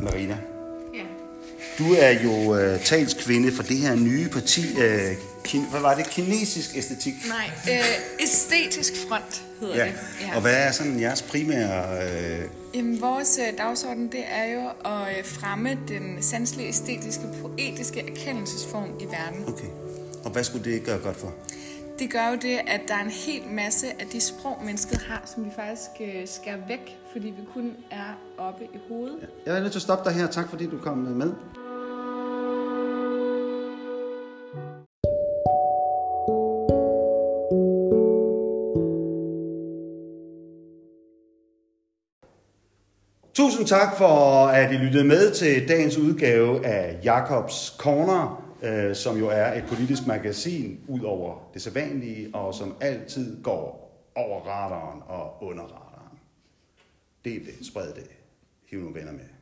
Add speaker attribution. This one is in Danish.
Speaker 1: Karina.
Speaker 2: Ja.
Speaker 1: Du er jo øh, talskvinde for det her nye parti, øh, kin, hvad var det, kinesisk æstetik?
Speaker 2: Nej, øh, æstetisk front hedder
Speaker 1: Ja.
Speaker 2: det.
Speaker 1: Og hvad er sådan jeres primære... Øh,
Speaker 2: Jamen, vores øh, dagsorden, det er jo at øh, fremme den sanselige, æstetiske, poetiske erkendelsesform i verden.
Speaker 1: okay. Og hvad skulle det gøre godt for?
Speaker 2: Det gør jo det, at der er en hel masse af de sprog, mennesket har, som vi faktisk øh, skærer væk, fordi vi kun er oppe i hovedet.
Speaker 1: Jeg er nødt til at stoppe dig her. Tak fordi du kom øh, med. Tusind tak for, at I lyttede med til dagens udgave af Jakobs Corner, øh, som jo er et politisk magasin ud over det sædvanlige, og som altid går over radaren og under radaren. Del det, spred det, hiv nogle venner med.